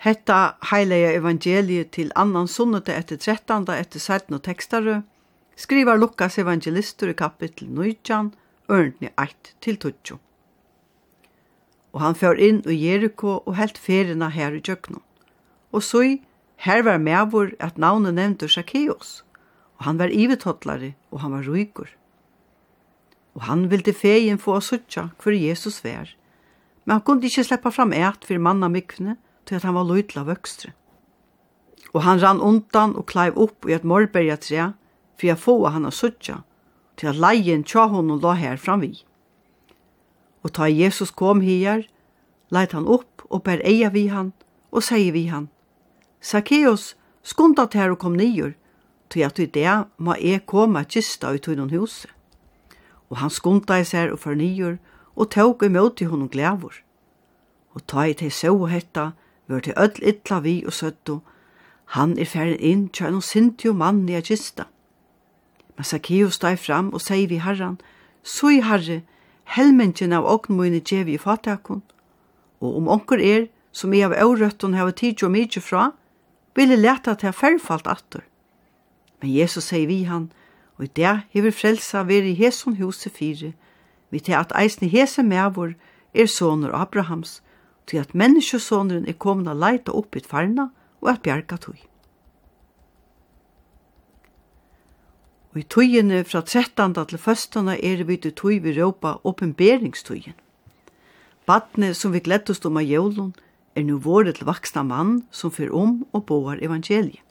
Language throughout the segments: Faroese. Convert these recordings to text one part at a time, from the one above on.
Hetta heilige evangeliet til annan sunnete etter 13. etter 17. tekstare, skrivar Lukas evangelistur i kapittel 19, ørendni 1 til 20. Og han fjør inn i Jericho og helt ferina her i Jøkno. Og så i, her var medvor at navnet nevnte Zacchaeus, og han var ivetottlare, og han var ruikur. Og han ville fegin få å suttja hver Jesus var, men han kunne ikke sleppa fram eit for manna mykne, til at han var løytla vøkstre. Og han rann undan og kleiv opp i et morberga tre, for jeg få han a suttja, til at leien tja honom la her framvi. Og ta Jesus kom hier, leit han opp og ber eia vi han, og sier vi han, Zacchaeus, skundat her og kom nyer, til at i det må jeg komme kista ut i noen huset. Og han skundat seg og fornyer, og tog imot i honom glævor. Og ta i til så hetta, vør til öll illa vi og søttu, han er færen inn tja en og mann i a kista. Men Zacchaeus steg fram og sier vi herran, så i herre, helmengen av ågnmøyne djev i fatakon, og om onker er, som jeg av aurøtten hava tid og mykje fra, ville leta til færfalt atter. Men Jesus sier vi han, og i det hever frelsa veri i hesson huset fire, vi til at eisne hese mevor er soner Abrahams, til at menneskesåneren er kommet å leite opp i farna og at bjerga tog. Og i togene fra 13. til 1. er vi til tog vi råpa oppenberingstogen. Badne som vi glettest om av jævlen er nu våre til vaksna mann som fyr om og boar evangeliet.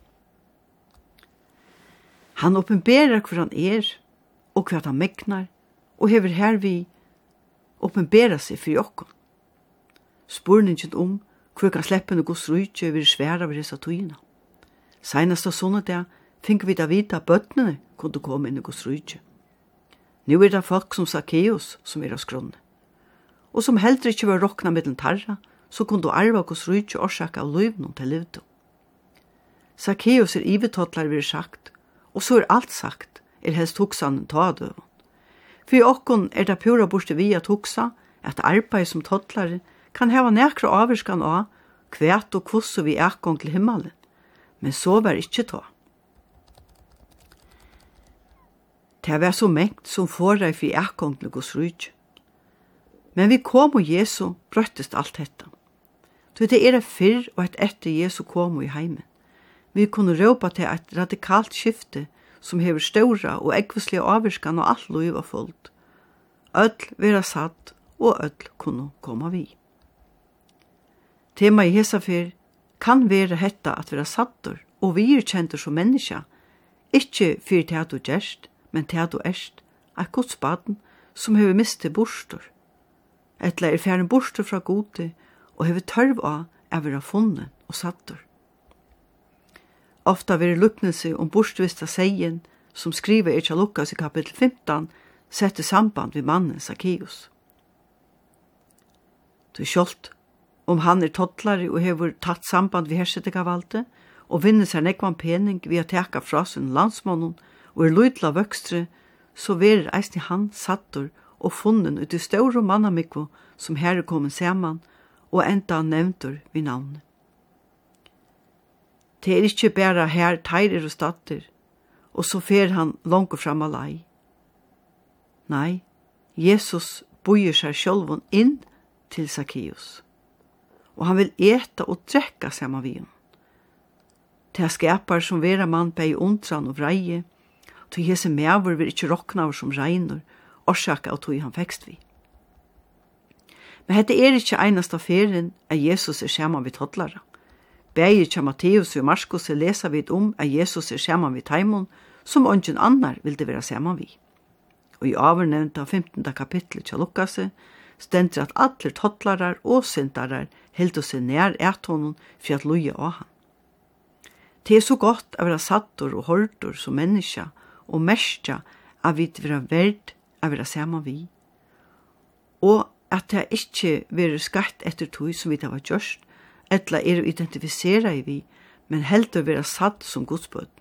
Han oppenberer hver han er og hva han megnar og hever hervi oppenberer seg for jokken spurningin om hvor kan sleppen og gos rujtje vir sværa vir hessa tøyina. Seinast av sånne der, fink vi da vita at bøttene kunne komme inn i gos rujtje. Nu er det folk som Zacchaeus som er av skronne. Og som heldur ikkje var rokna mittlen tarra, så kunne du arva gos rujtje årsak av løyvnum til livdom. Zacchaeus er ivetotlar vir sagt, og så er alt sagt, er helst hoksan ta døvun. For i okkon er det pura borste vi at hoksa, at arbeid som totlare kan hava nekra avvirskan av kvæt og kvosso vi akkong til himmelen, men så var ikkje ta. Det var så mengt som forrei fri akkong til Guds rujt. Men vi kom og Jesu brøttest alt dette. Så det er fyrr og et etter Jesu kom i heimen. Vi kunne råpa til et radikalt skifte som hever ståra og ekvislige avvirskan og alt loiva fullt. Øll vera satt og øll kunne komme vi. Tema i hesafer kan vera hetta at vera sattur og virkjentur som menneska, ikkje fyr til at du gjerst, men til at du erst, eit godsbaden som hever misti bostur. Etla er fjern bostur fra gode og hever tørv av er vera funnen og sattur. Ofta veri luknelse om bostvista seien som skriver Ertja Lukas i kapitel 15 sette samband vi mannen Zacchaeus. Du skjolt om han er tottlare og hefur tatt samband vi hersetekavalde og vinner seg nekvan pening vi har teka fra sin landsmånen og er lydla vøkstre, så verir eisni han sattur og funnen ut i ståre mannamikvo som her er kommet saman og enda nevntur vi navnet. Det er ikkje bæra her teirer og statter, og så fer han langt fram alai. Nei, Jesus bojer seg sjølvun inn til Zacchaeus og han vil eta og drekka saman vi hon. Det skapar som vera mann bei undran og vreie, og til hese mever vil ikkje rokna av som reinur, orsaka av tog han fekst vi. Men hette er ikkje einast av ferien at Jesus er saman vi toddlara. Begir kja Matteus og Marskos er lesa vid om at Jesus er saman vi taimon, som ongen annar vil det vera saman vi. Og i avernevnta 15. kapitlet kja Lukas er, stendur at allir tottlarar og syndarar heldur seg nær eit honom for at loja av han. Det er så godt å være sattor og hortor som menneska og merskja at vi vera verd at være saman vi. Og at det ikkje være skatt etter tog som vi det var gjørst, etla er å identifisera i vi, men heldur vera satt som godsbøten.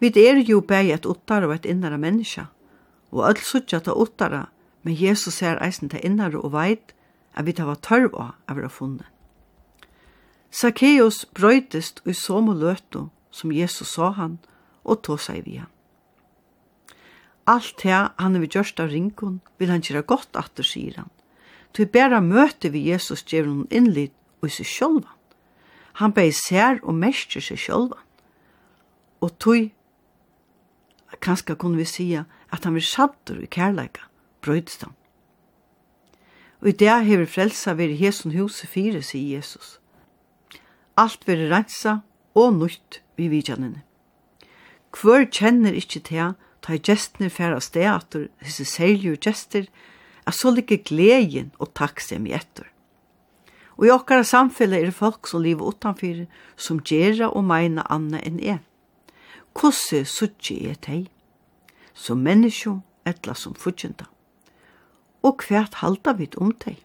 Vi er jo bæg et uttara og et innara menneska, og all suttja ta uttara men Jesus ser eisen til innare og veit at vi tar tørv av å være funnet. Zacchaeus brøytist i som og som Jesus sa han, og tå seg vi han. Alt det han er vi gjørst av rinkon, vil han gjøre godt atter, sier han. Til bæra møte vi Jesus gjør noen innlitt og i seg sjølvan. Han bei sær og mestrer seg sjølvan. Og tog, kanskje kunne vi sige at han vil sattur i kærleika brøytst han. Og i det hever frelsa veri hesun huset fire, sier Jesus. Alt veri rensa og nutt vi vidjanene. Hvor kjenner ikkje til ta gestene færa steater, hese seilju gester, er så like gleden og takksem i etter. Og i okkara samfellet er det folk som lever utanfyr, som gjerra og meina anna enn er. Kosse suttje er tei, som menneskjo etla som fudgjenta og kvært halda vit om tei.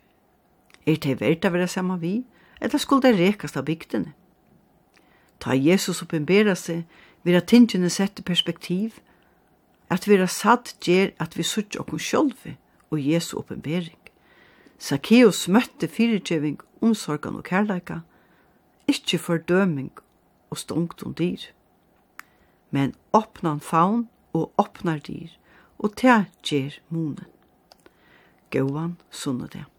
Er tei verda vera saman vi, eller skulle tei rekast av bygdene? Ta Jesus oppenbera seg, vera tingene sette perspektiv, at vera satt gjer at vi suttje okkur sjolvi og Jesu oppenbering. Zacchaeus møtte fyrirgjøving, omsorgan og kærleika, ikkje fordøming og stongt om dyr. Men åpnan faun og åpnar dyr, og ta gjer munen. Gåan sunnedag.